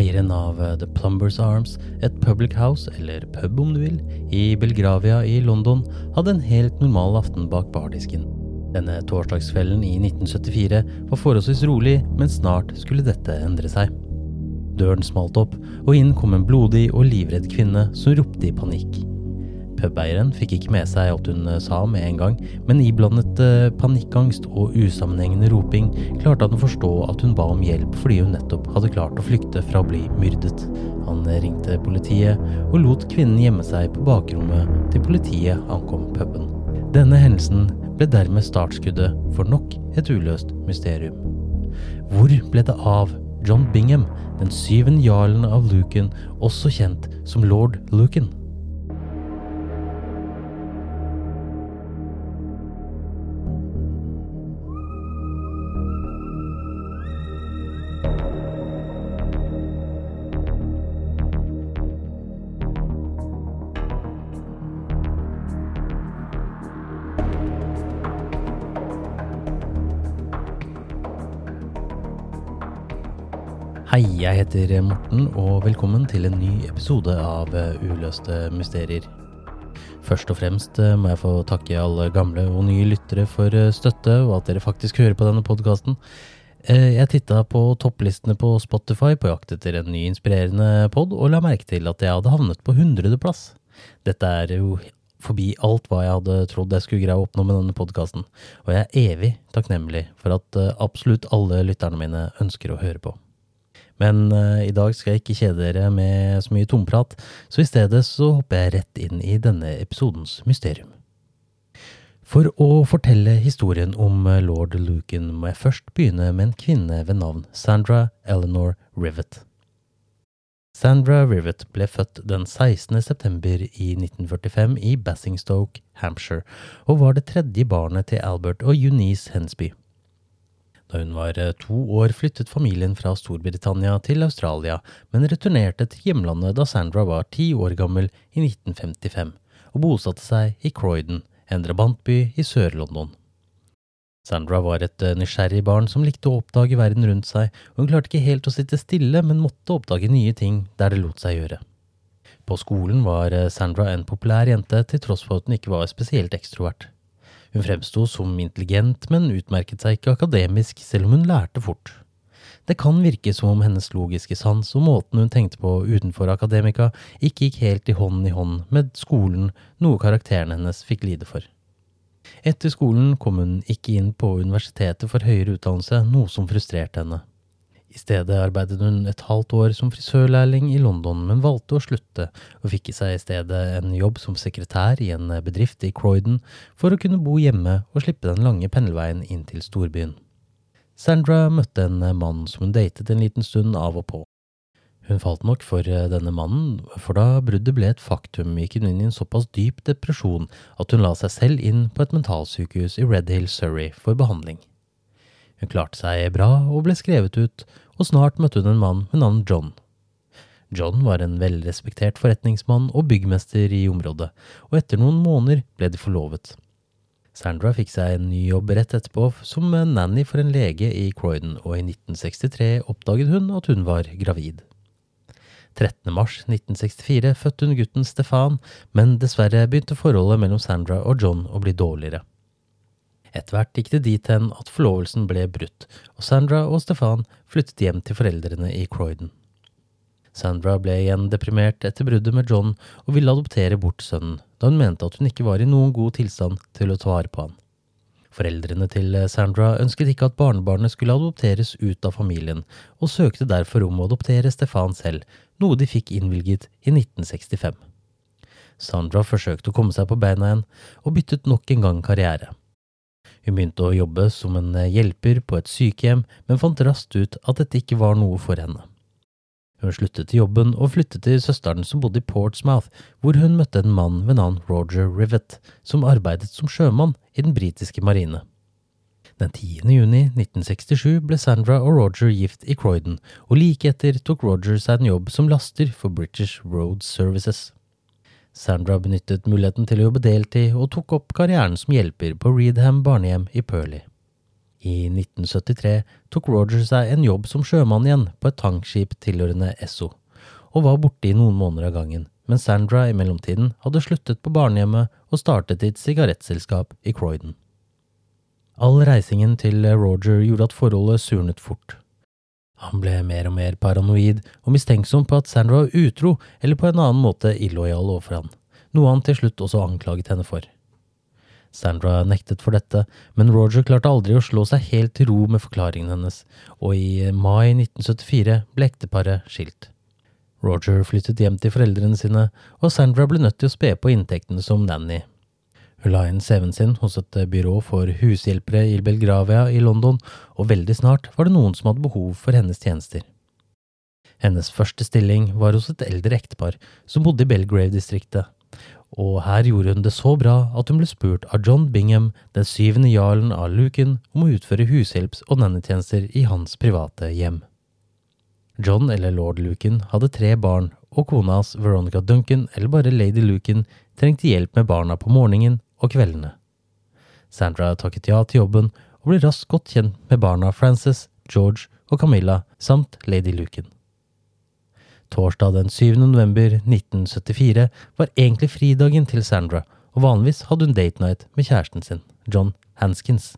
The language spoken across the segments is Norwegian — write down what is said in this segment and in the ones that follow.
Eieren av eh, The Plumbers Arms, et public house, eller pub om du vil, i Belgravia i London, hadde en helt normal aften bak bardisken. Denne torsdagskvelden i 1974 var forholdsvis rolig, men snart skulle dette endre seg. Døren smalt opp, og inn kom en blodig og livredd kvinne som ropte i panikk. Pubeieren fikk ikke med seg alt hun eh, sa med en gang, men iblandet eh, panikkangst og usammenhengende roping klarte han å forstå at hun ba om hjelp fordi hun nettopp hadde klart å flykte fra å bli myrdet. Han eh, ringte politiet og lot kvinnen gjemme seg på bakrommet til politiet ankom puben. Denne hendelsen ble dermed startskuddet for nok et uløst mysterium. Hvor ble det av John Bingham, den syvende jarlen av Lucan, også kjent som lord Lucan? Hei, jeg heter Morten, og velkommen til en ny episode av eh, Uløste mysterier. Først og fremst eh, må jeg få takke alle gamle og nye lyttere for eh, støtte, og at dere faktisk hører på denne podkasten. Jeg titta på topplistene på Spotify på jakt etter en ny inspirerende pod, og la merke til at jeg hadde havnet på hundredeplass. Dette er jo forbi alt hva jeg hadde trodd jeg skulle greie å oppnå med denne podkasten, og jeg er evig takknemlig for at absolutt alle lytterne mine ønsker å høre på. Men eh, i dag skal jeg ikke kjede dere med så mye tomprat, så i stedet så hopper jeg rett inn i denne episodens mysterium. For å fortelle historien om eh, lord Lucan må jeg først begynne med en kvinne ved navn Sandra Eleanor Rivet. Sandra Rivet ble født den 16. september i 1945 i Basingstoke, Hampshire, og var det tredje barnet til Albert og Eunice Hensby. Da hun var eh, to år, flyttet familien fra Storbritannia til Australia, men returnerte til hjemlandet da Sandra var ti år gammel i 1955, og bosatte seg i Croydon, en drabantby i Sør-London. Sandra var et eh, nysgjerrig barn som likte å oppdage verden rundt seg, og hun klarte ikke helt å sitte stille, men måtte oppdage nye ting der det lot seg gjøre. På skolen var eh, Sandra en populær jente, til tross for at hun ikke var spesielt ekstrovert. Hun fremsto som intelligent, men utmerket seg ikke akademisk, selv om hun lærte fort. Det kan virke som om hennes logiske sans og måten hun tenkte på utenfor akademika, ikke gikk helt i hånd i hånd med skolen, noe karakteren hennes fikk lide for. Etter skolen kom hun ikke inn på universitetet for høyere utdannelse, noe som frustrerte henne. I stedet arbeidet hun et halvt år som frisørlærling i London, men valgte å slutte, og fikk i seg i stedet en jobb som sekretær i en bedrift i Croydon for å kunne bo hjemme og slippe den lange pendelveien inn til storbyen. Sandra møtte en mann som hun datet en liten stund av og på. Hun falt nok for denne mannen, for da bruddet ble et faktum, gikk hun inn i en såpass dyp depresjon at hun la seg selv inn på et mentalsykehus i Redhill, Surrey for behandling. Hun klarte seg bra og ble skrevet ut, og snart møtte hun en mann med navn John. John var en velrespektert forretningsmann og byggmester i området, og etter noen måneder ble de forlovet. Sandra fikk seg en ny jobb rett etterpå som nanny for en lege i Croydon, og i 1963 oppdaget hun at hun var gravid. 13. mars 1964 fødte hun gutten Stefan, men dessverre begynte forholdet mellom Sandra og John å bli dårligere. Etter hvert gikk det dit hen at forlovelsen ble brutt, og Sandra og Stefan flyttet hjem til foreldrene i Croydon. Sandra ble igjen deprimert etter bruddet med John og ville adoptere bort sønnen, da hun mente at hun ikke var i noen god tilstand til å ta vare på han. Foreldrene til Sandra ønsket ikke at barnebarnet skulle adopteres ut av familien, og søkte derfor om å adoptere Stefan selv, noe de fikk innvilget i 1965. Sandra forsøkte å komme seg på beina igjen, og byttet nok en gang karriere. Hun begynte å jobbe som en hjelper på et sykehjem, men fant raskt ut at dette ikke var noe for henne. Hun sluttet i jobben og flyttet til søsteren som bodde i Portsmouth, hvor hun møtte en mann ved navn Roger Rivet, som arbeidet som sjømann i den britiske marine. Den 10. juni 1967 ble Sandra og Roger gift i Croydon, og like etter tok Roger seg en jobb som laster for British Road Services. Sandra benyttet muligheten til å jobbe deltid og tok opp karrieren som hjelper på Reedham barnehjem i Perley. I 1973 tok Roger seg en jobb som sjømann igjen på et tankskip tilhørende Esso, og var borte i noen måneder av gangen, mens Sandra i mellomtiden hadde sluttet på barnehjemmet og startet et sigarettselskap i Croydon. All reisingen til Roger gjorde at forholdet surnet fort. Han ble mer og mer paranoid og mistenksom på at Sandra var utro eller på en annen måte illojal overfor han, noe han til slutt også anklaget henne for. Sandra nektet for dette, men Roger klarte aldri å slå seg helt til ro med forklaringen hennes, og i mai 1974 ble ekteparet skilt. Roger flyttet hjem til foreldrene sine, og Sandra ble nødt til å spe på inntektene som nanny hun la inn CV-en sin hos et byrå for hushjelpere i Belgravia i London, og veldig snart var det noen som hadde behov for hennes tjenester. Hennes første stilling var hos et eldre ektepar som bodde i Belgrave-distriktet, og her gjorde hun det så bra at hun ble spurt av John Bingham, den syvende jarlen av Luken, om å utføre hushjelps- og nannetjenester i hans private hjem. John eller lord Luken hadde tre barn, og kona hans, Veronica Duncan, eller bare lady Luken, trengte hjelp med barna på morgenen og kveldene. Sandra takket ja til jobben og ble raskt godt kjent med barna Frances, George og Camilla samt lady Lucan. Torsdag den 7. november 1974 var egentlig fridagen til Sandra, og vanligvis hadde hun date night med kjæresten sin, John Hanskins.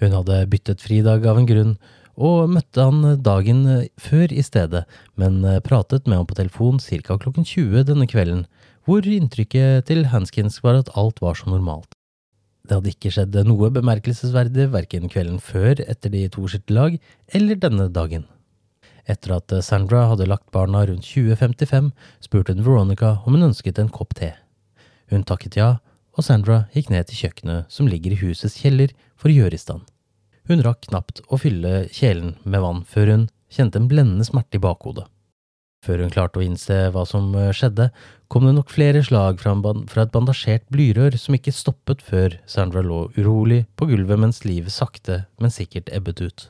Hun hadde byttet fridag av en grunn, og møtte han dagen før i stedet, men pratet med ham på telefon ca. klokken 20 denne kvelden, hvor inntrykket til Hanskins var at alt var som normalt. Det hadde ikke skjedd noe bemerkelsesverdig verken kvelden før etter de to skilte lag, eller denne dagen. Etter at Sandra hadde lagt barna rundt 2055, spurte hun Veronica om hun ønsket en kopp te. Hun takket ja, og Sandra gikk ned til kjøkkenet som ligger i husets kjeller for å gjøre i stand. Hun rakk knapt å fylle kjelen med vann før hun kjente en blendende smerte i bakhodet. Før hun klarte å innse hva som eh, skjedde, kom det nok flere slag fra, et bandasjert blyrør som ikke stoppet før Sandra lå urolig på gulvet mens livet sakte, men sikkert ebbet ut.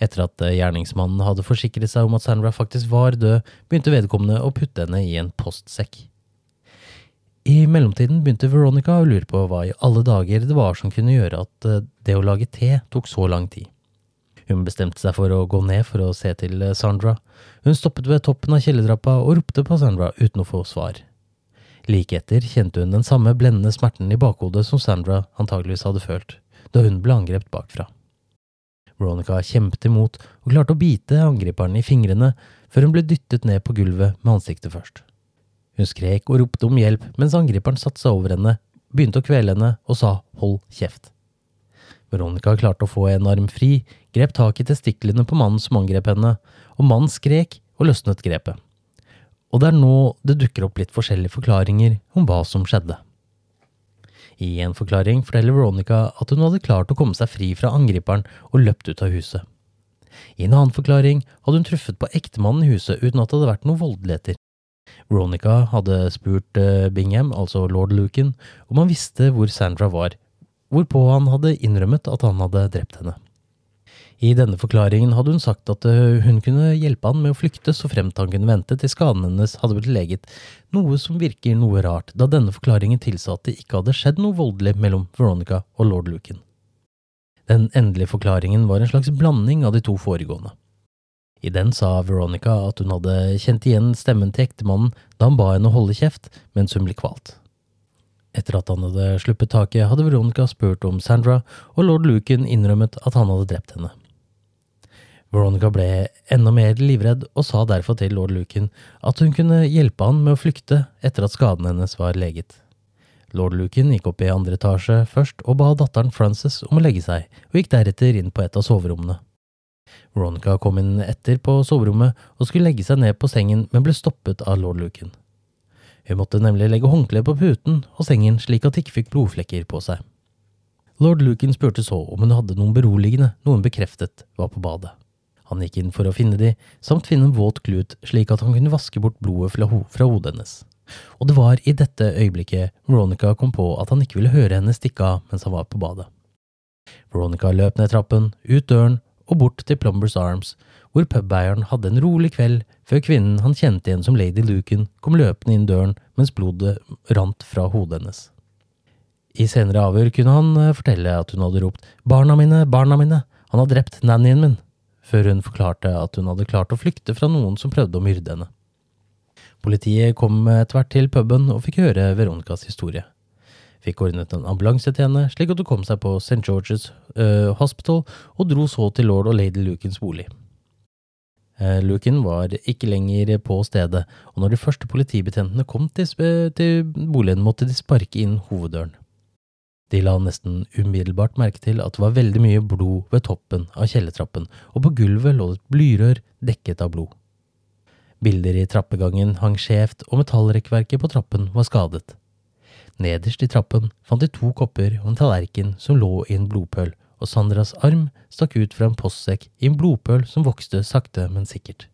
Etter at eh, gjerningsmannen hadde forsikret seg om at Sandra faktisk var død, begynte vedkommende å putte henne i en postsekk. I mellomtiden begynte Veronica å lure på hva i alle dager det var som kunne gjøre at eh, det å lage te tok så lang tid. Hun bestemte seg for å gå ned for å se til Sandra. Hun stoppet ved toppen av kjellertrappa og ropte på Sandra uten å få svar. Like etter kjente hun den samme blendende smerten i bakhodet som Sandra antageligvis hadde følt da hun ble angrepet bakfra. Veronica kjempet imot og klarte å bite angriperen i fingrene før hun ble dyttet ned på gulvet med ansiktet først. Hun skrek og ropte om hjelp mens angriperen satte seg over henne, begynte å kvele henne og sa hold kjeft. Veronica klarte å få en arm fri, grep tak i testiklene på mannen som angrep henne, og mannen skrek og løsnet grepet. Og det er nå det dukker opp litt forskjellige forklaringer om hva som skjedde. I en forklaring forteller Veronica at hun hadde klart å komme seg fri fra angriperen og løpt ut av huset. I en annen forklaring hadde hun truffet på ektemannen i huset uten at det hadde vært noen voldeligheter. Veronica hadde spurt eh, Bingham, altså lord Lucan, om han visste hvor Sandra var, hvorpå han hadde innrømmet at han hadde drept henne. I denne forklaringen hadde hun sagt at eh, hun kunne hjelpe han med å flykte så fremt han kunne vente til skaden hennes hadde blitt leget, noe som virker noe rart, da denne forklaringen tilsa at det ikke hadde skjedd noe voldelig mellom Veronica og lord Lucan. Den endelige forklaringen var en slags blanding av de to foregående. I den sa Veronica at hun hadde kjent igjen stemmen til ektemannen da han ba henne holde kjeft mens hun ble kvalt. Etter at han hadde sluppet taket, hadde Veronica spurt om Sandra, og lord Lucan innrømmet at han hadde drept henne. Veronica ble enda mer livredd og sa derfor til lord Lucan at hun kunne hjelpe han med å flykte etter at skaden hennes var leget. Lord Lucan gikk opp i andre etasje først og ba datteren Frances om å legge seg, og gikk deretter inn på et av soverommene. Veronica kom inn etter på soverommet og skulle legge seg ned på sengen, men ble stoppet av lord Lucan. Hun måtte nemlig legge håndkleet på puten og sengen slik at de ikke fikk blodflekker på seg. Lord Lucan spurte så om hun hadde noen beroligende, noe hun bekreftet var på badet. Han gikk inn for å finne de, samt finne en våt klut slik at han kunne vaske bort blodet fra, hodet hennes. Og det var i dette øyeblikket Veronica kom på at han ikke ville høre henne stikke av mens han var på badet. Veronica løp ned trappen, ut døren og bort til Plumbers Arms, hvor pubeieren hadde en rolig kveld før kvinnen han kjente igjen som Lady Lucan kom løpende inn døren mens blodet rant fra hodet hennes. I senere avhør kunne han eh, fortelle at hun hadde ropt Barna mine, barna mine, han har drept nannyen min før hun forklarte at hun hadde klart å flykte fra noen som prøvde å myrde henne. Politiet kom etter hvert til puben og fikk høre Veronicas historie. Fikk ordnet en ambulanse til henne, slik at hun kom seg på St. George's uh, Hospital og dro så til lord og lady Lukens bolig. Luken var ikke lenger på stedet, og når de første politibetjentene kom til, til boligen, måtte de sparke inn hoveddøren. De la nesten umiddelbart merke til at det var veldig mye blod ved toppen av kjellertrappen, og på gulvet lå det et blyrør dekket av blod. Bilder i trappegangen hang skjevt, og metallrekkverket på trappen var skadet. Nederst i trappen fant de to kopper og en tallerken som lå i en blodpøl, og Sandras arm stakk ut fra en postsekk i en blodpøl som vokste sakte, men sikkert.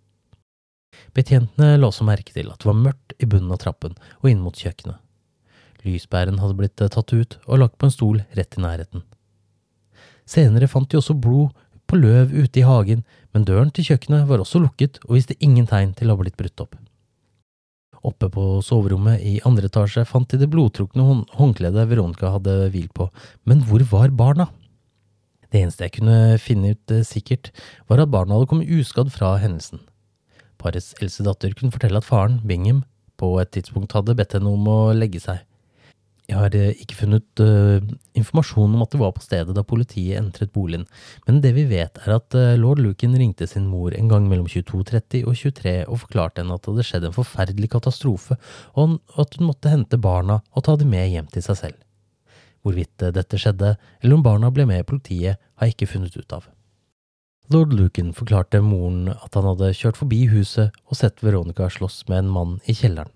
Betjentene la også merke til at det var mørkt i bunnen av trappen og inn mot kjøkkenet. Lyspæren hadde blitt eh, tatt ut og lagt på en stol rett i nærheten. Senere fant de også blod på løv ute i hagen, men døren til kjøkkenet var også lukket og viste ingen tegn til å ha blitt brutt opp. Oppe på soverommet i andre etasje fant de det blodtrukne håndkledet Veronica hadde hvilt på, men hvor var barna? Det eneste jeg kunne finne ut eh, sikkert, var at barna hadde kommet uskadd fra hendelsen. Parets eldste datter kunne fortelle at faren, Bingham, på et tidspunkt hadde bedt henne om å legge seg, jeg har eh, ikke funnet uh, informasjon om at det var på stedet da politiet entret boligen, men det vi vet er at uh, lord Lucan ringte sin mor en gang mellom 22.30 og 23 og forklarte henne at det hadde skjedd en forferdelig katastrofe, og at hun måtte hente barna og ta dem med hjem til seg selv. Hvorvidt dette skjedde, eller om barna ble med i politiet, har jeg ikke funnet ut av. Lord Lucan forklarte moren at han hadde kjørt forbi huset og sett Veronica slåss med en mann i kjelleren.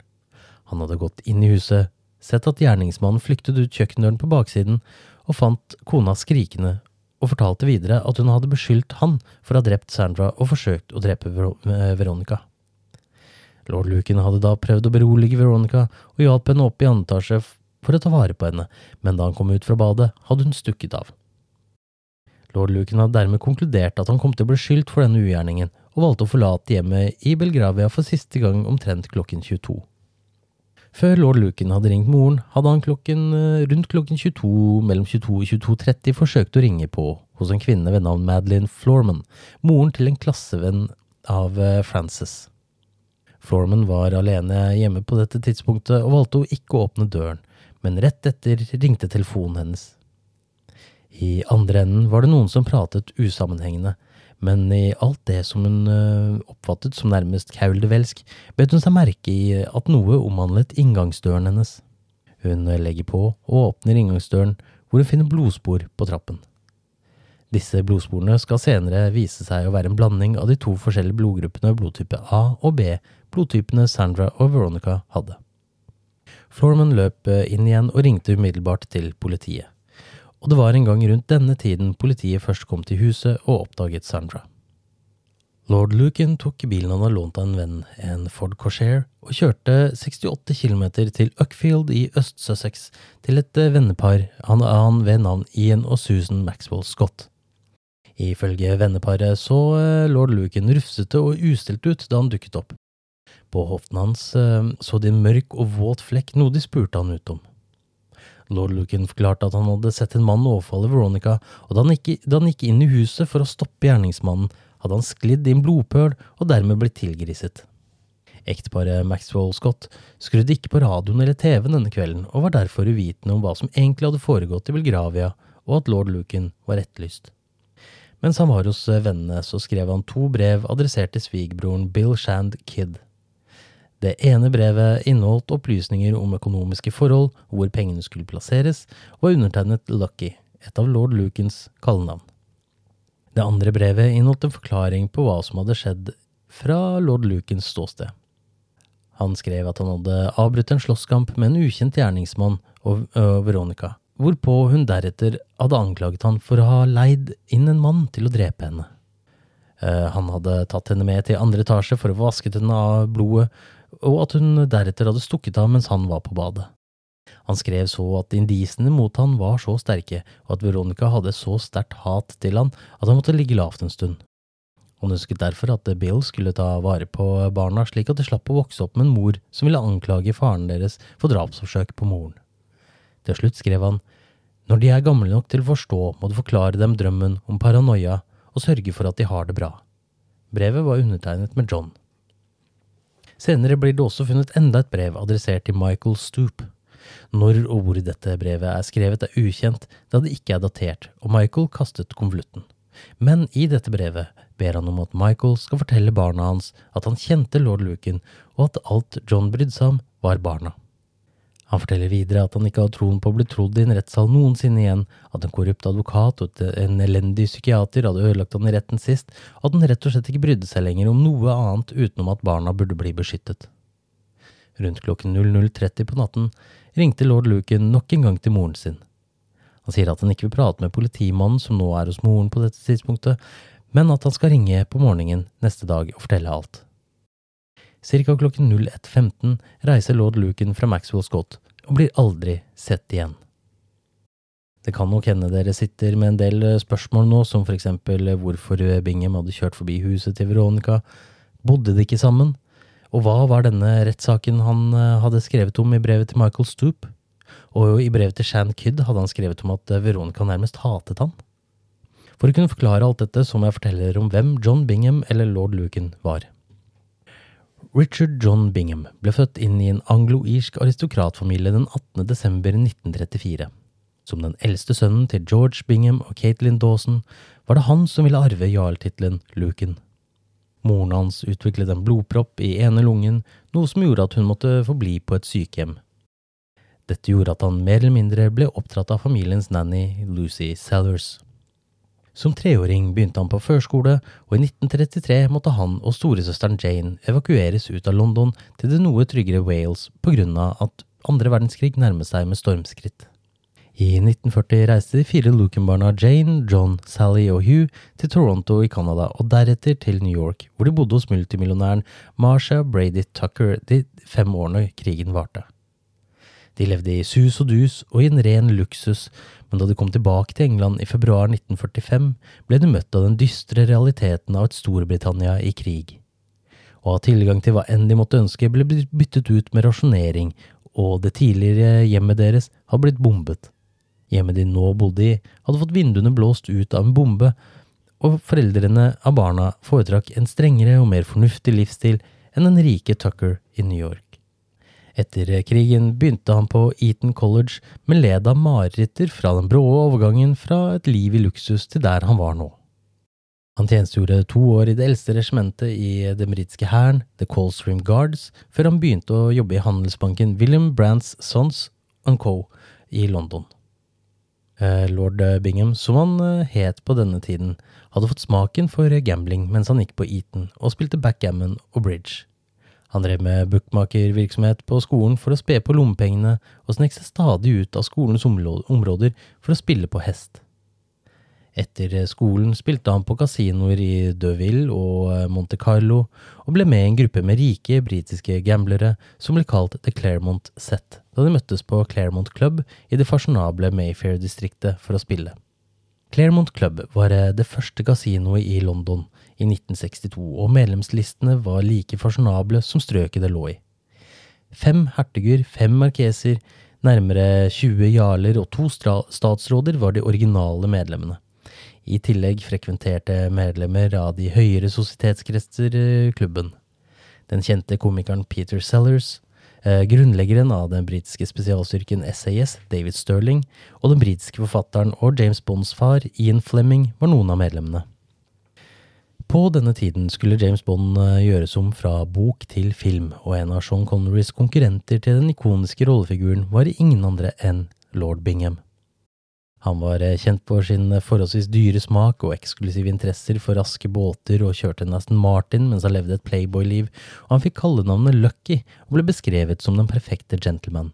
Han hadde gått inn i huset, sett at gjerningsmannen flyktet ut kjøkkendøren på baksiden og fant kona skrikende, og fortalte videre at hun hadde beskyldt han for å ha drept Sandra og forsøkt å drepe eh, Veronica. Lord Lucan hadde da prøvd å berolige Veronica og hjalp henne opp i andre etasje for å ta vare på henne, men da han kom ut fra badet, hadde hun stukket av. Lord Lucan hadde dermed konkludert at han kom til å bli skyldt for denne ugjerningen, og valgte å forlate hjemmet i Belgravia for siste gang omtrent klokken 22. Før lord Lucan hadde ringt moren, hadde han klokken, eh, rundt klokken 22, mellom 22 og 22.30 forsøkt å ringe på hos en kvinne ved navn Madeline Florman, moren til en klassevenn av eh, Frances. Florman var alene hjemme på dette tidspunktet og valgte å ikke åpne døren, men rett etter ringte telefonen hennes. I andre enden var det noen som pratet usammenhengende, men i alt det som hun eh, oppfattet som nærmest kauldevelsk, bet hun seg merke i at noe omhandlet inngangsdøren hennes. Hun legger på og åpner inngangsdøren, hvor hun finner blodspor på trappen. Disse blodsporene skal senere vise seg å være en blanding av de to forskjellige blodgruppene blodtype A og B blodtypene Sandra og Veronica hadde. Florman løp inn igjen og ringte umiddelbart til politiet og det var en gang rundt denne tiden politiet først kom til huset og oppdaget Sandra. Lord Lucan tok bilen han hadde lånt av en venn, en Ford Corsair, og kjørte 68 km til Uckfield i Øst-Sussex til et vennepar han, han ved navn Ian og Susan Maxwell Scott. Ifølge venneparet så eh, lord Lucan rufsete og ustelt ut da han dukket opp. På hoften hans eh, så de en mørk og våt flekk, noe de spurte han ut om. Lord Lucan forklarte at han hadde sett en mann overfalle Veronica, og da han, gikk, da han gikk inn i huset for å stoppe gjerningsmannen, hadde han sklidd i en blodpøl og dermed blitt tilgriset. Ekteparet Maxwell Scott skrudde ikke på radioen eller TV-en denne kvelden, og var derfor uvitende om hva som egentlig hadde foregått i Belgravia, og at lord Lucan var etterlyst. Mens han var hos vennene, så skrev han to brev adressert til svigerbroren Bill Shand Kidd. Det ene brevet inneholdt opplysninger om økonomiske forhold, hvor pengene skulle plasseres, og var undertegnet Lucky, et av lord Lukens kallenavn. Det andre brevet inneholdt en forklaring på hva som hadde skjedd fra lord Lukens ståsted. Han skrev at han hadde avbrutt en slåsskamp med en ukjent gjerningsmann og Veronica, hvorpå hun deretter hadde anklaget han for å ha leid inn en mann til å drepe henne. Han hadde tatt henne med til andre etasje for å få vasket henne av blodet, og at hun deretter hadde stukket av mens han var på badet. Han skrev så at indisene mot han var så sterke, og at Veronica hadde så sterkt hat til han at han måtte ligge lavt en stund. Han ønsket derfor at Bill skulle ta vare på barna slik at de slapp å vokse opp med en mor som ville anklage faren deres for drapsforsøk på moren. Til slutt skrev han, Når de er gamle nok til å forstå, må du forklare dem drømmen om paranoia og sørge for at de har det bra. Brevet var undertegnet med John. Senere blir det også funnet enda et brev adressert til Michael Stoop. Når og hvor dette brevet er skrevet er ukjent, da det ikke er datert, og Michael kastet konvolutten. Men i dette brevet ber han om at Michael skal fortelle barna hans at han kjente lord Lucan, og at alt John brydde seg om, var barna. Han forteller videre at han ikke har troen på å bli trodd i en rettssal noensinne igjen, at en korrupt advokat og en elendig psykiater hadde ødelagt han i retten sist, og at han rett og slett ikke brydde seg lenger om noe annet utenom at barna burde bli beskyttet. Rundt klokken 00.30 på natten ringte lord Lucan nok en gang til moren sin. Han sier at han ikke vil prate med politimannen som nå er hos moren på dette tidspunktet, men at han skal ringe på morgenen neste dag og fortelle alt. Cirka klokken 01.15 reiser lord Lucan fra Maxwell Scott og blir aldri sett igjen. Det kan nok hende dere sitter med en del spørsmål nå, som for eksempel hvorfor Bingham hadde kjørt forbi huset til Veronica, bodde de ikke sammen, og hva var denne rettssaken han hadde skrevet om i brevet til Michael Stoop? Og i brevet til Shan Kydd hadde han skrevet om at Veronica nærmest hatet han. For å kunne forklare alt dette så må jeg fortelle dere om hvem John Bingham eller lord Lucan var. Richard John Bingham ble født inn i en anglo-irsk aristokratfamilie den 18. desember 1934. Som den eldste sønnen til George Bingham og Caitlin Dawson var det han som ville arve jarltittelen Lucan. Moren hans utviklet en blodpropp i ene lungen, noe som gjorde at hun måtte forbli på et sykehjem. Dette gjorde at han mer eller mindre ble oppdratt av familiens nanny Lucy Sellers. Som treåring begynte han på førskole, og i 1933 måtte han og storesøsteren Jane evakueres ut av London til det noe tryggere Wales av at andre verdenskrig nærmet seg med stormskritt. I 1940 reiste de fire Lucan-barna Jane, John, Sally og Hugh til Toronto i Canada og deretter til New York, hvor de bodde hos multimillionæren Marsha Brady Tucker de fem årene krigen varte. De levde i sus og dus og i en ren luksus, men da de kom tilbake til England i februar 1945, ble de møtt av den dystre realiteten av et Storbritannia i krig. Å ha tilgang til hva enn de måtte ønske, ble byttet ut med rasjonering, og det tidligere hjemmet deres hadde blitt bombet. Hjemmet de nå bodde i, hadde fått vinduene blåst ut av en bombe, og foreldrene av barna foretrakk en strengere og mer fornuftig livsstil enn den rike Tucker i New York. Etter krigen begynte han på Eton College, men led av mareritter fra den brå overgangen fra et liv i luksus til der han var nå. Han tjenestegjorde to år i det eldste regimentet i den britiske hæren, The Coldstream Guards, før han begynte å jobbe i handelsbanken William Brants Sons Co. i London. Eh, lord Bingham, som han eh, het på denne tiden, hadde fått smaken for gambling mens han gikk på Eton og spilte backgammon og bridge. Han drev med bookmakervirksomhet på skolen for å spe på lommepengene, og snek seg stadig ut av skolens områder for å spille på hest. Etter skolen spilte han på kasinoer i Deauville og eh, Monte Carlo, og ble med i en gruppe med rike britiske gamblere som ble kalt The Claremont Set, da de møttes på Claremont Club i det fasjonable Mayfair-distriktet for å spille. Claremont Club var eh, det første kasinoet i London i 1962, og medlemslistene var like fasjonable som strøket det lå i. Fem hertuger, fem markeser, nærmere 20 jarler og to statsråder var de originale medlemmene. I tillegg frekventerte medlemmer av de høyere sosietetskretser eh, klubben. Den kjente komikeren Peter Sellers, Eh, grunnleggeren av den britiske spesialstyrken SAS, David Sterling, og den britiske forfatteren og James Bonds far, Ian Fleming, var noen av medlemmene. På denne tiden skulle James Bond eh, gjøres om fra bok til film, og en av Sean Connerys konkurrenter til den ikoniske rollefiguren var ingen andre enn lord Bingham. Han var eh, kjent for sin eh, forholdsvis dyre smak og eksklusive interesser for raske båter og kjørte en Aston Martin mens han levde et playboy-liv, og han fikk kallenavnet Lucky og ble beskrevet som den perfekte gentleman.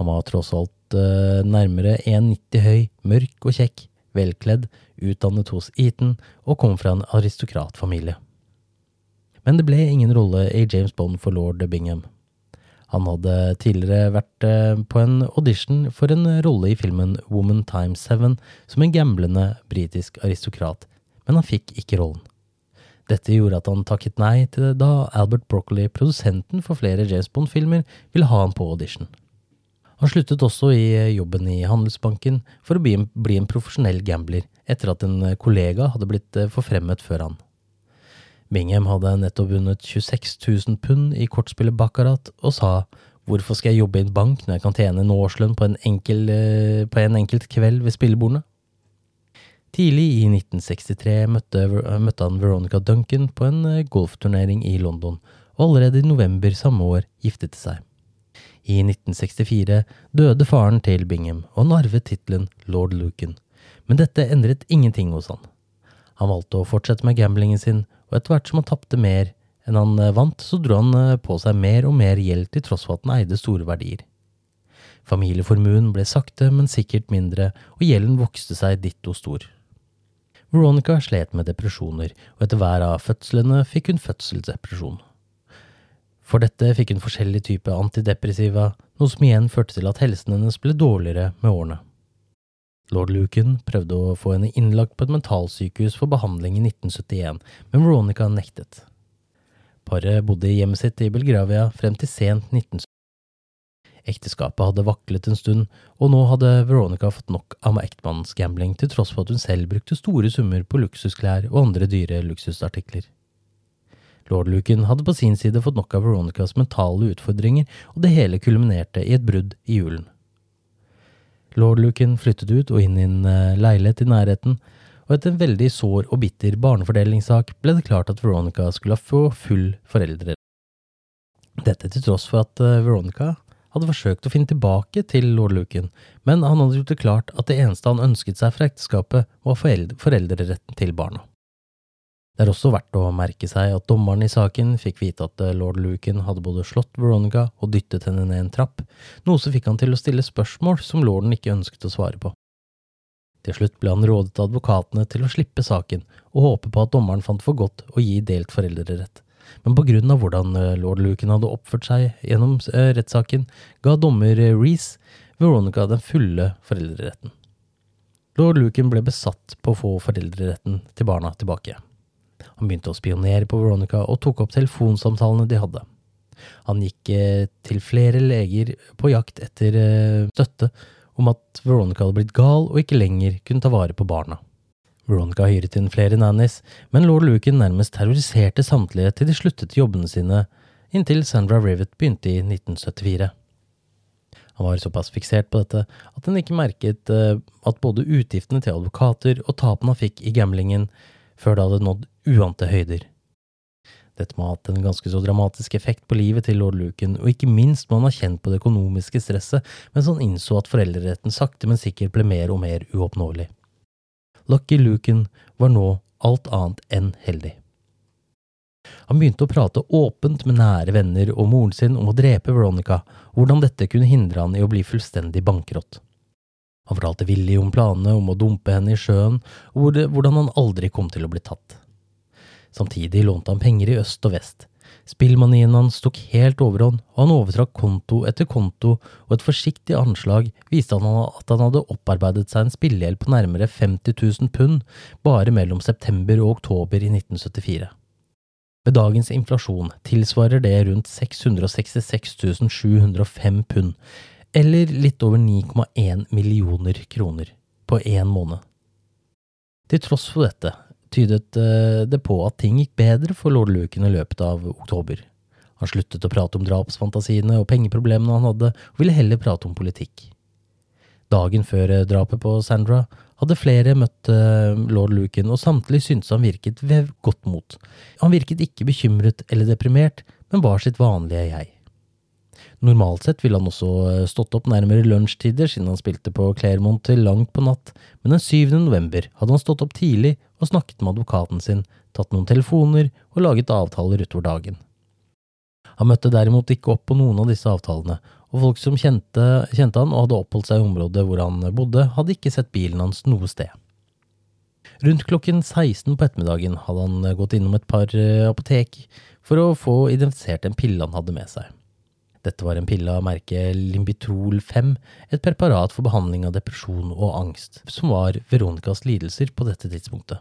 Han var tross alt nærmere 1,90 høy, mørk og kjekk, velkledd, utdannet hos Eton og kom fra en aristokratfamilie. Men det ble ingen rolle i James Bond for lord Bingham. Han hadde tidligere vært eh, på en audition for en rolle i filmen Woman Times Seven som en gamblende britisk aristokrat, men han fikk ikke rollen. Dette gjorde at han takket nei til det da Albert Broccoli, produsenten for flere James Bond-filmer, ville ha ham på audition. Han sluttet også i jobben i Handelsbanken for å bli en, bli en profesjonell gambler, etter at en kollega hadde blitt eh, forfremmet før han. Bingham hadde nettopp vunnet 26 000 pund i kortspillet Baccarat og sa hvorfor skal jeg jobbe i en bank når jeg kan tjene en årslønn på en, enkel, eh, på en enkelt kveld ved spillebordene? Tidlig i 1963 møtte, møtte, han Veronica Duncan på en eh, golfturnering i London, og allerede i november samme år giftet de seg. I 1964 døde faren til Bingham, og han arvet tittelen lord Lucan, men dette endret ingenting hos han. Han valgte å fortsette med gamblingen sin, og etter hvert som han tapte mer enn han eh, vant, så dro han eh, på seg mer og mer gjeld til tross for at han eide store verdier. Familieformuen ble sakte, men sikkert mindre, og gjelden vokste seg ditto stor. Veronica slet med depresjoner, og etter hver av fødslene fikk hun fødselsdepresjon. For dette fikk hun forskjellige typer antidepressiva, noe som igjen førte til at helsen hennes ble dårligere med årene. Lord Lucan prøvde å få henne innlagt på et mentalsykehus for behandling i 1971, men Veronica nektet. Paret bodde i hjemmet sitt i Belgravia frem til sent 1970. Ekteskapet hadde vaklet en stund, og nå hadde Veronica fått nok av ektmannens gambling, til tross for at hun selv brukte store summer på luksusklær og andre dyre luksusartikler. Lord Lucan hadde på sin side fått nok av Veronicas mentale utfordringer, og det hele kulminerte i et brudd i julen. Lord Lucan flyttet ut og inn i en eh, leilighet i nærheten, og etter en veldig sår og bitter barnefordelingssak ble det klart at Veronica skulle få full foreldre. Dette til tross for at eh, Veronica hadde forsøkt å finne tilbake til lord Lucan, men han hadde gjort det klart at det eneste han ønsket seg fra ekteskapet, var foreldreretten til barna. Det er også verdt å merke seg at dommeren i saken fikk vite at eh, lord Lucan hadde både slått Veronica og dyttet henne ned en trapp, noe som fikk han til å stille spørsmål som lorden ikke ønsket å svare på. Til slutt ble han rådet advokatene til å slippe saken og håpe på at dommeren fant for godt å gi delt foreldrerett, men på grunn av hvordan eh, lord Lucan hadde oppført seg gjennom eh, rettssaken, ga dommer Reece Veronica den fulle foreldreretten. Lord Lucan ble besatt på å få foreldreretten til barna tilbake. Han begynte å spionere på Veronica og tok opp telefonsamtalene de hadde. Han gikk eh, til flere leger på jakt etter eh, støtte om at Veronica hadde blitt gal og ikke lenger kunne ta vare på barna. Veronica hyret inn flere nannies, men lord Lucan nærmest terroriserte samtlige til de sluttet jobbene sine, inntil Sandra Rivet begynte i 1974. Han var såpass fiksert på dette at han ikke merket eh, at både utgiftene til advokater og tapene han fikk i gamblingen, før det hadde nådd uante høyder. Dette må ha hatt en ganske så dramatisk effekt på livet til lord Lucan, og ikke minst må han ha kjent på det økonomiske stresset mens han innså at foreldreretten sakte, men sikkert ble mer og mer uoppnåelig. Lucky Lucan var nå alt annet enn heldig. Han begynte å prate åpent med nære venner og moren sin om å drepe Veronica, hvordan dette kunne hindre han i å bli fullstendig bankerott. Han fortalte villig om planene om å dumpe henne i sjøen, og hvordan han aldri kom til å bli tatt. Samtidig lånte han penger i øst og vest. Spillmanien hans tok helt overhånd, og han overtrakk konto etter konto, og et forsiktig anslag viste han at han hadde opparbeidet seg en spillegjeld på nærmere 50 000 pund bare mellom september og oktober i 1974. Ved dagens inflasjon tilsvarer det rundt 666 705 pund, eller litt over 9,1 millioner kroner, på én måned. Til tross for dette tydet eh, det på at ting gikk bedre for lord Luken i løpet av oktober. Han sluttet å prate om drapsfantasiene og pengeproblemene han hadde, og ville heller prate om politikk. Dagen før eh, drapet på Sandra hadde flere møtt uh, lord Luken, og samtlige syntes han virket ved godt mot. Han virket ikke bekymret eller deprimert, men var sitt vanlige jeg. Normalt sett ville han også stått opp nærmere lunsjtider siden han spilte på Clermont til langt på natt, men den 7. november hadde han stått opp tidlig og snakket med advokaten sin, tatt noen telefoner og laget avtaler utover dagen. Han møtte derimot ikke opp på noen av disse avtalene, og folk som kjente, kjente han og hadde oppholdt seg i området hvor han bodde, hadde ikke sett bilen hans noe sted. Rundt klokken 16 på ettermiddagen hadde han gått innom et par eh, apotek for å få identifisert en pille han hadde med seg. Dette var en pille av merket Limbitrol 5, et preparat for behandling av depresjon og angst, som var Veronicas lidelser på dette tidspunktet.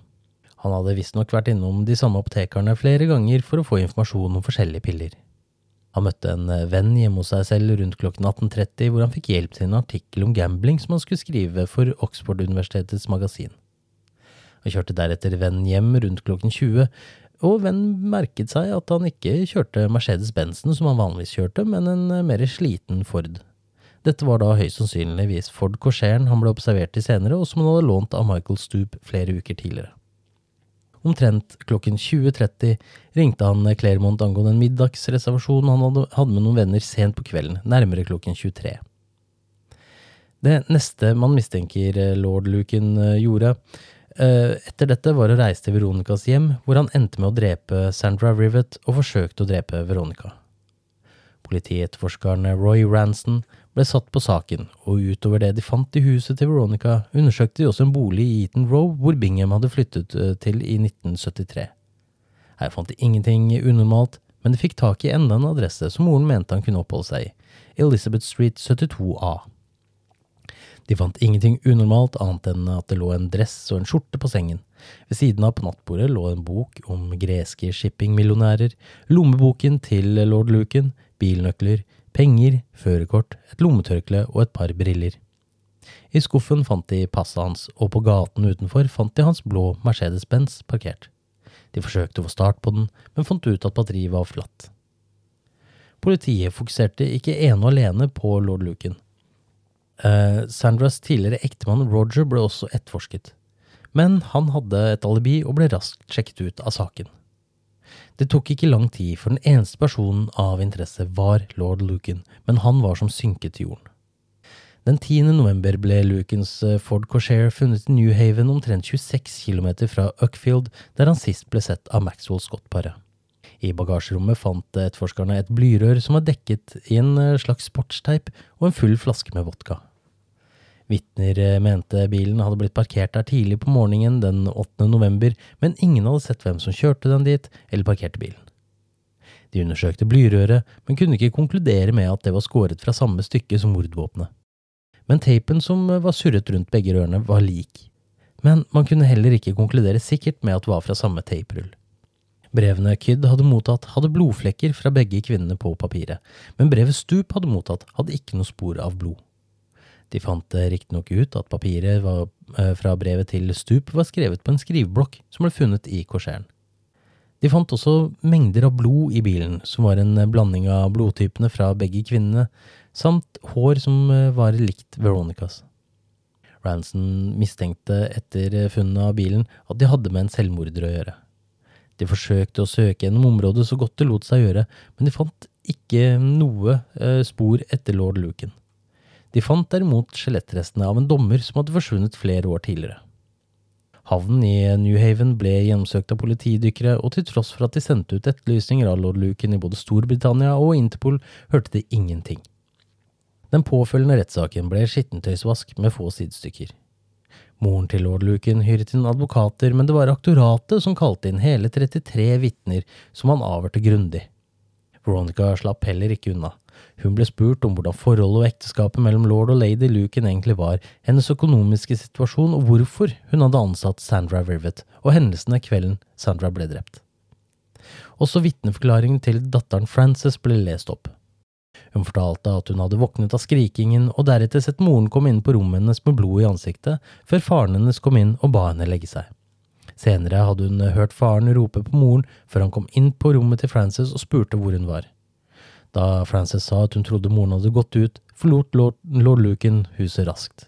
Han hadde visstnok vært innom de samme apotekerne flere ganger for å få informasjon om forskjellige piller. Han møtte en venn hjemme hos seg selv rundt klokken 18.30, hvor han fikk hjelp til en artikkel om gambling som han skulle skrive for Oxford-universitetets magasin. Han kjørte deretter vennen hjem rundt klokken 20, og vennen merket seg at han ikke kjørte Mercedes-Benzen som han vanligvis kjørte, men en mer sliten Ford. Dette var da høyst sannsynligvis Ford Corsairen han ble observert i senere, og som han hadde lånt av Michael Stoop flere uker tidligere. Omtrent klokken 20.30 ringte han Claremont angående en middagsreservasjon han hadde, med noen venner sent på kvelden, nærmere klokken 23. Det neste man mistenker eh, lord Lucan eh, gjorde eh, etter dette, var å reise til Veronicas hjem, hvor han endte med å drepe Sandra Rivet og forsøkte å drepe Veronica. Politietterforskeren Roy Ranson ble satt på saken, og utover det de fant i huset til Veronica, undersøkte de også en bolig i Eaton Row hvor Bingham hadde flyttet eh, til i 1973. Her fant de ingenting unormalt, men de fikk tak i enda en adresse som moren mente han kunne oppholde seg i, Elizabeth Street 72A. De fant ingenting unormalt annet enn at det lå en dress og en skjorte på sengen. Ved siden av på nattbordet lå en bok om greske shippingmillionærer, lommeboken til lord Luken, bilnøkler, penger, førerkort, et lommetørkle og et par briller. I skuffen fant de passet hans, og på gaten utenfor fant de hans blå Mercedes-Benz parkert. De forsøkte å få start på den, men fant ut at batteriet var flatt. Politiet fokuserte ikke ene og alene på lord Lucan. Uh, Sandras tidligere ektemann Roger ble også etterforsket, men han hadde et alibi og ble raskt sjekket ut av saken. Det tok ikke lang tid før den eneste personen av interesse var lord Lucan, men han var som synket til jorden. Den 10. november ble Lucans eh, Ford Corsair funnet i New Haven omtrent 26 km fra Uckfield, der han sist ble sett av Maxwell Scott-paret. I bagasjerommet fant etterforskerne et blyrør som var dekket i en eh, slags sportsteip og en full flaske med vodka. Vitner eh, mente bilen hadde blitt parkert der tidlig på morgenen den 8. november, men ingen hadde sett hvem som kjørte den dit eller parkerte bilen. De undersøkte blyrøret, men kunne ikke konkludere med at det var skåret fra samme stykke som mordvåpenet. Men teipen som var surret rundt begge rørene, var lik. Men man kunne heller ikke konkludere sikkert med at det var fra samme teiprull. Brevene Kyd hadde mottatt, hadde blodflekker fra begge kvinnene på papiret, men brevet Stup hadde mottatt, hadde ikke noe spor av blod. De fant eh, riktignok ut at papiret var, eh, fra brevet til Stup var skrevet på en skriveblokk som ble funnet i korseren. De fant også mengder av blod i bilen, som var en blanding av blodtypene fra begge kvinnene, samt hår som eh, var likt Veronicas. Ranson mistenkte etter funnet av bilen at de hadde med en selvmorder å gjøre. De forsøkte å søke gjennom området så godt det lot seg gjøre, men de fant ikke noe spor etter lord Lucan. De fant derimot skjelettrestene av en dommer som hadde forsvunnet flere år tidligere. Havnen i New Haven ble gjennomsøkt av politidykkere, og til tross for at de sendte ut etterlysninger av lord Luken i både Storbritannia og Interpol, hørte de ingenting. Den påfølgende rettssaken ble skittentøysvask med få sidestykker. Moren til lord Luken hyret inn advokater, men det var aktoratet som kalte inn hele 33 vitner som han avhørte grundig. Veronica slapp heller ikke unna. Hun ble spurt om hvordan forholdet og ekteskapet mellom lord og lady Luken egentlig var, hennes økonomiske situasjon og hvorfor hun hadde ansatt Sandra Rivet, og hendelsene kvelden Sandra ble drept. Også vitneforklaringen til datteren Frances ble lest opp. Hun fortalte at hun hadde våknet av skrikingen og deretter sett moren komme inn på rommet hennes med blod i ansiktet, før faren hennes kom inn og ba henne legge seg. Senere hadde hun hørt faren rope på moren før han kom inn på rommet til Frances og spurte hvor hun var. Da Frances sa at hun trodde moren hadde gått ut, forlot lord, Lucan huset raskt.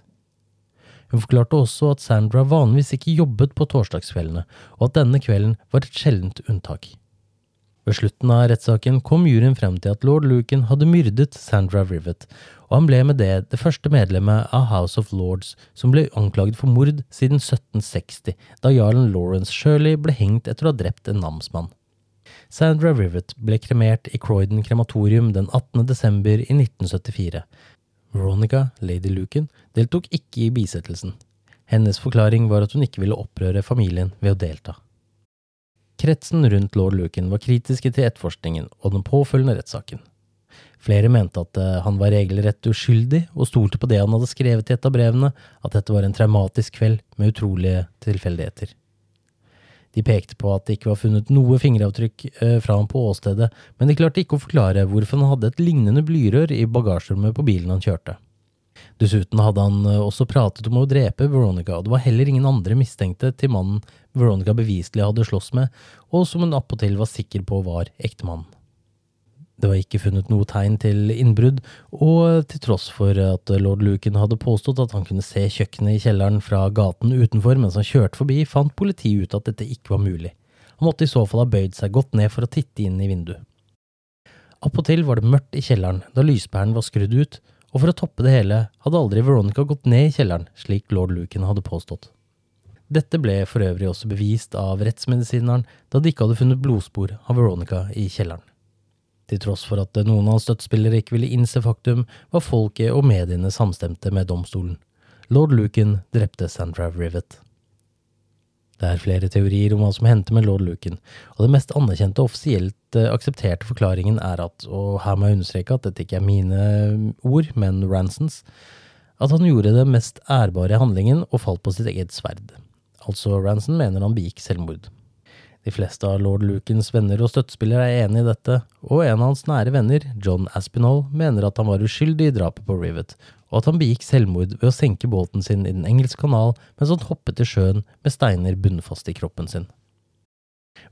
Hun forklarte også at Sandra vanligvis ikke jobbet på torsdagskveldene, og at denne kvelden var et sjeldent unntak. Ved slutten av rettssaken kom juryen frem til at lord Lucan hadde myrdet Sandra Rivet, og han ble med det det første medlemmet av House of Lords som ble anklaget for mord siden 1760, da jarlen Lawrence Shirley ble hengt etter å ha drept en namsmann. Sandra Rivet ble kremert i Croydon krematorium den 18. desember i 1974. Veronica, lady Lucan, deltok ikke i bisettelsen. Hennes forklaring var at hun ikke ville opprøre familien ved å delta. Kretsen rundt lord Lucan var kritiske til etterforskningen og den påfølgende rettssaken. Flere mente at eh, han var regelrett uskyldig, og stolte på det han hadde skrevet i et av brevene, at dette var en traumatisk kveld med utrolige tilfeldigheter. De pekte på at det ikke var funnet noe fingeravtrykk eh, fra ham på åstedet, men de klarte ikke å forklare hvorfor han hadde et lignende blyrør i bagasjerommet på bilen han kjørte. Dessuten hadde han eh, også pratet om å drepe Veronica, og det var heller ingen andre mistenkte til mannen Veronica beviselig hadde slåss med, og som hun appåtil var sikker på var ektemannen. Det var ikke funnet noe tegn til innbrudd, og til tross for at lord Lucan hadde påstått at han kunne se kjøkkenet i kjelleren fra gaten utenfor mens han kjørte forbi, fant politiet ut at dette ikke var mulig. Han måtte i så fall ha bøyd seg godt ned for å titte inn i vinduet. Appåtil var det mørkt i kjelleren da lyspæren var skrudd ut, og for å toppe det hele hadde aldri Veronica gått ned i kjelleren, slik lord Lucan hadde påstått. Dette ble for øvrig også bevist av rettsmedisineren da de ikke hadde funnet blodspor av Veronica i kjelleren. Til tross for at noen av hans støttespillere ikke ville innse faktum, var folket og mediene samstemte med domstolen. Lord Lucan drepte Sandra Rivet. Det er flere teorier om hva som hendte med lord Lucan, og det mest anerkjente og offisielt eh, aksepterte forklaringen er at, og her må jeg understreke at dette ikke er mine ord, men Ransons, at han gjorde den mest ærbare handlingen og falt på sitt eget sverd. Altså, Ranson mener han begikk selvmord. De fleste av lord Lukens venner og støttespillere er enig i dette, og en av hans nære venner, John Aspinall, mener at han var uskyldig i drapet på Rivet, og at han begikk selvmord ved å senke båten sin i Den engelske kanal mens han hoppet i sjøen med steiner bunnfast i kroppen sin.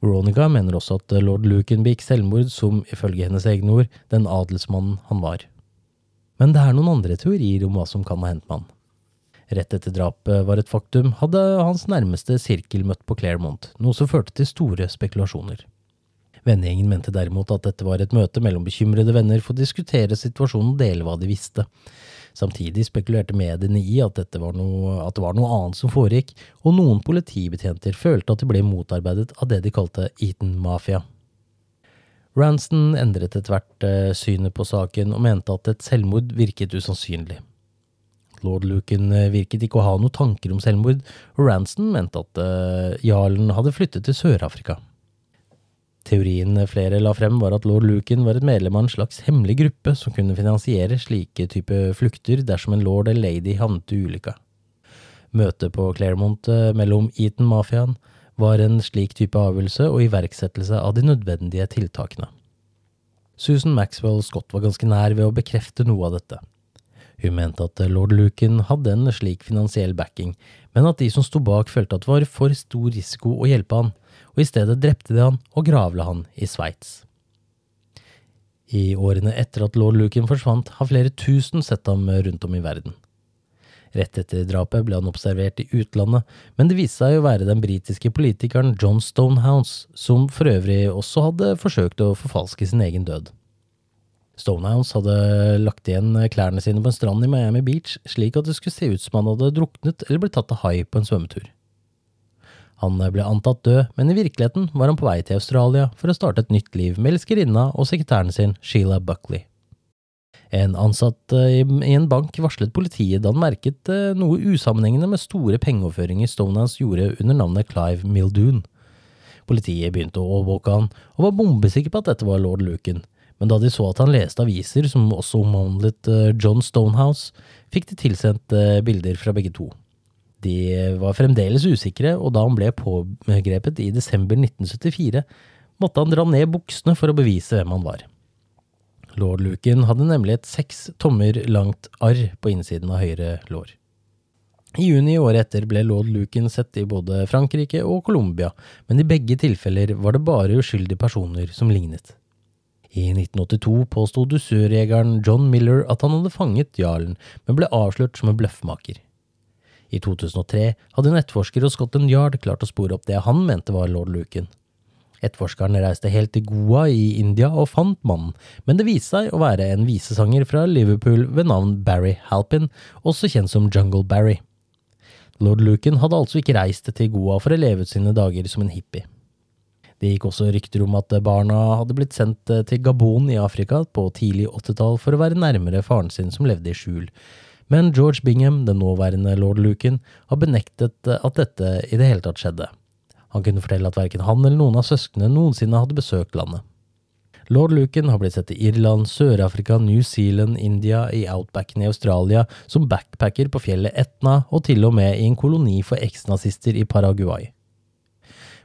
Veronica mener også at lord Lucan begikk selvmord som, ifølge hennes egne ord, den adelsmannen han var. Men det er noen andre teorier om hva som kan ha hendt med han. Rett etter drapet var et faktum, hadde hans nærmeste sirkel møtt på Claremont, noe som førte til store spekulasjoner. Vennegjengen mente derimot at dette var et møte mellom bekymrede venner for å diskutere situasjonen og dele hva de visste. Samtidig spekulerte mediene i at, var noe, at det var noe annet som foregikk, og noen politibetjenter følte at de ble motarbeidet av det de kalte Eton Mafia. Ranston endret etter hvert eh, synet på saken og mente at et selvmord virket usannsynlig. Lord Lucan eh, virket ikke å ha noen tanker om selvmord, og Ranson mente at uh, jarlen hadde flyttet til Sør-Afrika. Teorien flere la frem var at lord Lucan var et medlem av en slags hemmelig gruppe som kunne finansiere slike type flukter dersom en lord eller lady havnet i ulykka. Møtet på Claremont uh, mellom Eton-mafiaen var en slik type avgjørelse og iverksettelse av de nødvendige tiltakene. Susan Maxwell Scott var ganske nær ved å bekrefte noe av dette. Hun mente at lord Lucan hadde en slik finansiell backing, men at de som sto bak følte at det var for stor risiko å hjelpe han, og i stedet drepte de han og gravla han i Sveits. I årene etter at lord Lucan forsvant, har flere tusen sett ham rundt om i verden. Rett etter drapet ble han observert i utlandet, men det viste seg å være den britiske politikeren John Stonehouse, som for øvrig også hadde forsøkt å forfalske sin egen død. Stonehouse hadde lagt igjen klærne sine på en strand i Miami Beach, slik at det skulle se ut som han hadde druknet eller blitt tatt av hai på en svømmetur. Han ble antatt død, men i virkeligheten var han på vei til Australia for å starte et nytt liv med elskerinna og sekretæren sin, Sheila Buckley. En ansatt eh, i en bank varslet politiet da han merket eh, noe usammenhengende med store pengeoverføringer Stonehouse gjorde under navnet Clive Mildoon. Politiet begynte å overvåke han, og var bombesikker på at dette var lord Lucan, Men da de så at han leste aviser som også omhandlet eh, John Stonehouse, fikk de tilsendt eh, bilder fra begge to. De var fremdeles usikre, og da han ble pågrepet i desember 1974, måtte han dra ned buksene for å bevise hvem han var. Lord Luken hadde nemlig et seks tommer langt arr på innsiden av høyre lår. I juni året etter ble lord Luken sett i både Frankrike og Colombia, men i begge tilfeller var det bare uskyldige personer som lignet. I 1982 påsto dusørjegeren John Miller at han hadde fanget jarlen, men ble avslørt som en bløffmaker. I 2003 hadde en etterforsker hos Scotland Yard klart å spore opp det han mente var lord Lucan. Etterforskeren reiste helt til Goa i India og fant mannen, men det viste seg å være en visesanger fra Liverpool ved navn Barry Halpin, også kjent som Jungle Barry. Lord Lucan hadde altså ikke reist til Goa for å leve ut sine dager som en hippie. Det gikk også rykter om at barna hadde blitt sendt eh, til Gabon i Afrika på tidlig 80-tall for å være nærmere faren sin som levde i skjul, men George Bingham, den nåværende lord Lucan, har benektet eh, at dette i det hele tatt skjedde. Han kunne fortelle at verken han eller noen av søsknene noensinne hadde besøkt landet. Lord Lucan har blitt sett i Irland, Sør-Afrika, New Zealand, India, i outbacken i Australia, som backpacker på fjellet Etna og til og med i en koloni for eksnazister i Paraguay.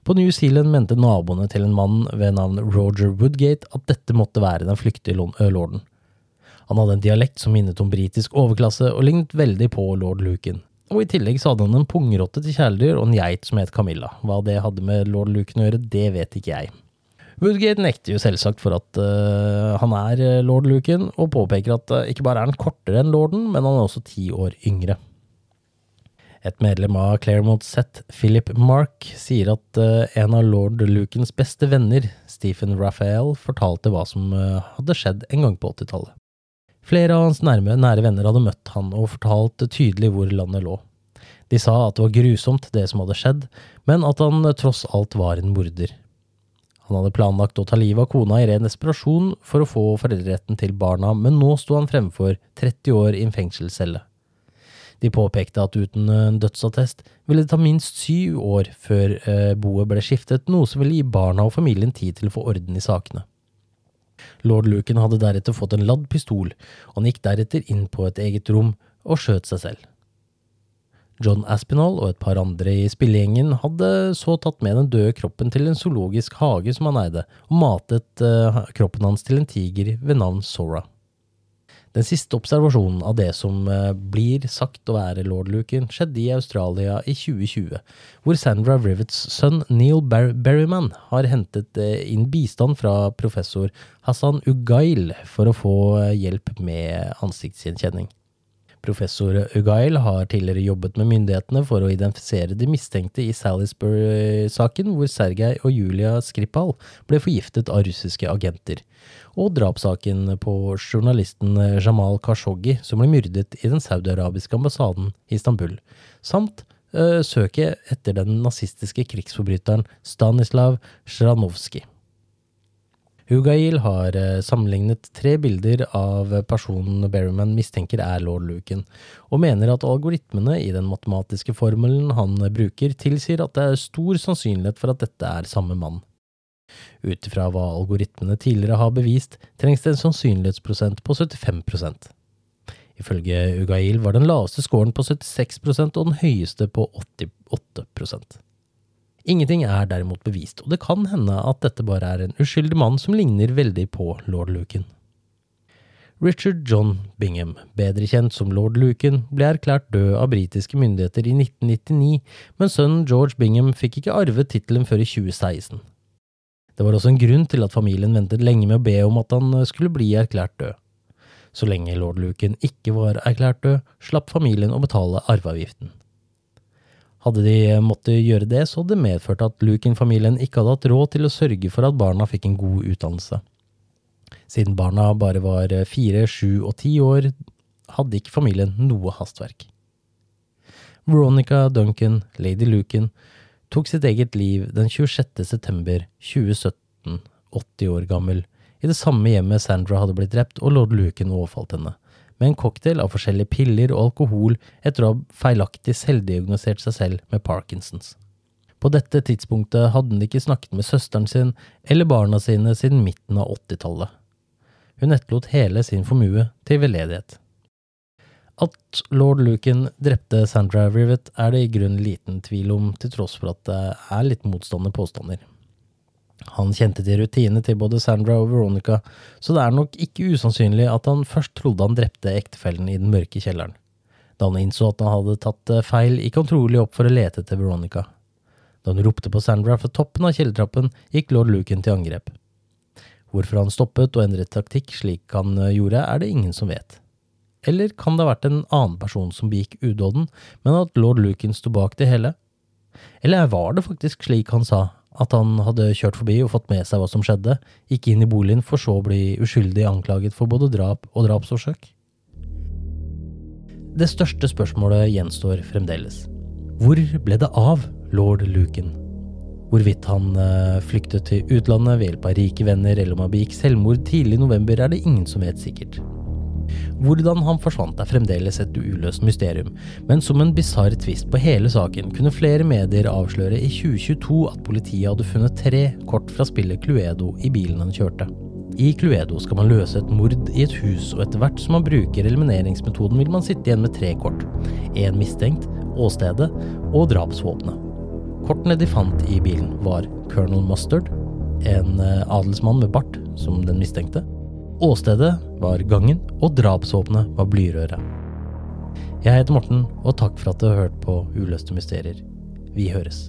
På New Zealand mente naboene til en mann ved navn Roger Woodgate at dette måtte være den flyktige lorden. Han hadde en dialekt som minnet om britisk overklasse og lignet veldig på lord Lucan. Og i tillegg så hadde han en pungrotte til kjæledyr og en geit som het Camilla. Hva det hadde med lord Lucan å gjøre, det vet ikke jeg. Woodgate nekter jo selvsagt for at uh, han er eh, lord Lucan, og påpeker at uh, ikke bare er han kortere enn lorden, men han er også ti år yngre. Et medlem av Claremont Set, Philip Mark, sier at uh, en av lord Lukens beste venner, Stephen Raphael, fortalte hva som hadde skjedd en gang på 80-tallet. Flere av hans nærme, nære venner hadde møtt han og fortalt tydelig hvor landet lå. De sa at det var grusomt, det som hadde skjedd, men at han tross alt var en morder. Han hadde planlagt å ta livet av kona i ren desperasjon for å få foreldreretten til barna, men nå sto han fremfor 30 år i en fengselscelle. De påpekte at uten en dødsattest ville det ta minst syv år før eh, boet ble skiftet, noe som ville gi barna og familien tid til å få orden i sakene. Lord Lucan hadde deretter fått en ladd pistol, og han gikk deretter inn på et eget rom og skjøt seg selv. John Aspinall og et par andre i spillegjengen hadde så tatt med den døde kroppen til en zoologisk hage som han eide, og matet uh, kroppen hans til en tiger ved navn Sora. Den siste observasjonen av det som uh, blir sagt å være lord Lucan, skjedde i Australia i 2020, hvor Sandra Rivets sønn Neil Bar Berryman har hentet uh, inn bistand fra professor Hassan Ugail for å få hjelp med ansiktsgjenkjenning. Professor Ugail har tidligere jobbet med myndighetene for å identifisere de mistenkte i Salisbury-saken, hvor Sergej og Julia Skripal ble forgiftet av russiske agenter, og drapssaken på journalisten Jamal Khashoggi, som ble myrdet i den saudiarabiske ambassaden i Istanbul, samt uh, søket etter den nazistiske krigsforbryteren Stanislav Sjranovskij. Hugail har eh, sammenlignet tre bilder av personen Berryman mistenker er lord Luken, og mener at algoritmene i den matematiske formelen han bruker, tilsier at det er stor sannsynlighet for at dette er samme mann. Ut ifra hva algoritmene tidligere har bevist, trengs det en sannsynlighetsprosent på 75% Ifølge Ugail var den laveste scoren på 76% og den høyeste på 88 Ingenting er derimot bevist, og det kan hende at dette bare er en uskyldig mann som ligner veldig på lord Lucan. Richard John Bingham, bedre kjent som lord Lucan, ble erklært død av britiske myndigheter i 1999, men sønnen George Bingham fikk ikke arvet tittelen før i 2016. Det var også en grunn til at familien ventet lenge med å be om at han skulle bli erklært død. Så lenge lord Lucan ikke var erklært død, slapp familien å betale arveavgiften. Hadde de måttet gjøre det, så hadde det medført at Lukin-familien ikke hadde hatt råd til å sørge for at barna fikk en god utdannelse. Siden barna bare var fire, sju og ti år, hadde ikke familien noe hastverk. Veronica Duncan, lady Lukin, tok sitt eget liv den 26. september 2017, 80 år gammel, i det samme hjemmet Sandra hadde blitt drept og lord Lukin overfalt henne med en cocktail av forskjellige piller og alkohol etter å ha feilaktig selvdiagnosert seg selv med Parkinsons. På dette tidspunktet hadde hun ikke snakket med søsteren sin eller barna sine siden midten av 80-tallet. Hun etterlot hele sin formue til veldedighet. At lord Lucan drepte Sandra Rivet er det i grunn liten tvil om, til tross for at det er litt motstående påstander. Han kjente til rutinene til både Sandra og Veronica, så det er nok ikke usannsynlig at han først trodde han drepte ektefellen i den mørke kjelleren. Da han innså at han hadde tatt feil, gikk han trolig opp for å lete etter Veronica. Da hun ropte på Sandra fra toppen av kjellertrappen, gikk lord Lucan til angrep. Hvorfor han stoppet og endret taktikk slik han gjorde, er det ingen som vet. Eller kan det ha vært en annen person som begikk udåden, men at lord Lucan sto bak det hele? Eller var det faktisk slik han sa, at han hadde kjørt forbi og fått med seg hva som skjedde, gikk inn i boligen for så å bli uskyldig anklaget for både drap og drapsforsøk? Det største spørsmålet gjenstår fremdeles. Hvor ble det av lord Lucan? Hvorvidt han eh, flyktet til utlandet ved hjelp av rike venner, eller om han begikk selvmord tidlig i november, er det ingen som vet sikkert. Hvordan han forsvant er fremdeles et uløst mysterium, men som en bisarr tvist på hele saken kunne flere medier avsløre i 2022 at politiet hadde funnet tre kort fra spillet Cluedo i bilen han kjørte. I Cluedo skal man løse et mord i et hus, og etter hvert som man bruker elimineringsmetoden, vil man sitte igjen med tre kort. Én mistenkt, åstedet og drapsvåpenet. Kortene de fant i bilen, var Colonel Mustard, en eh, adelsmann med bart som den mistenkte. Åstedet var gangen, og drapsvåpenet var blyrøret. Jeg heter Morten, og takk for at du har hørt på Uløste mysterier. Vi høres.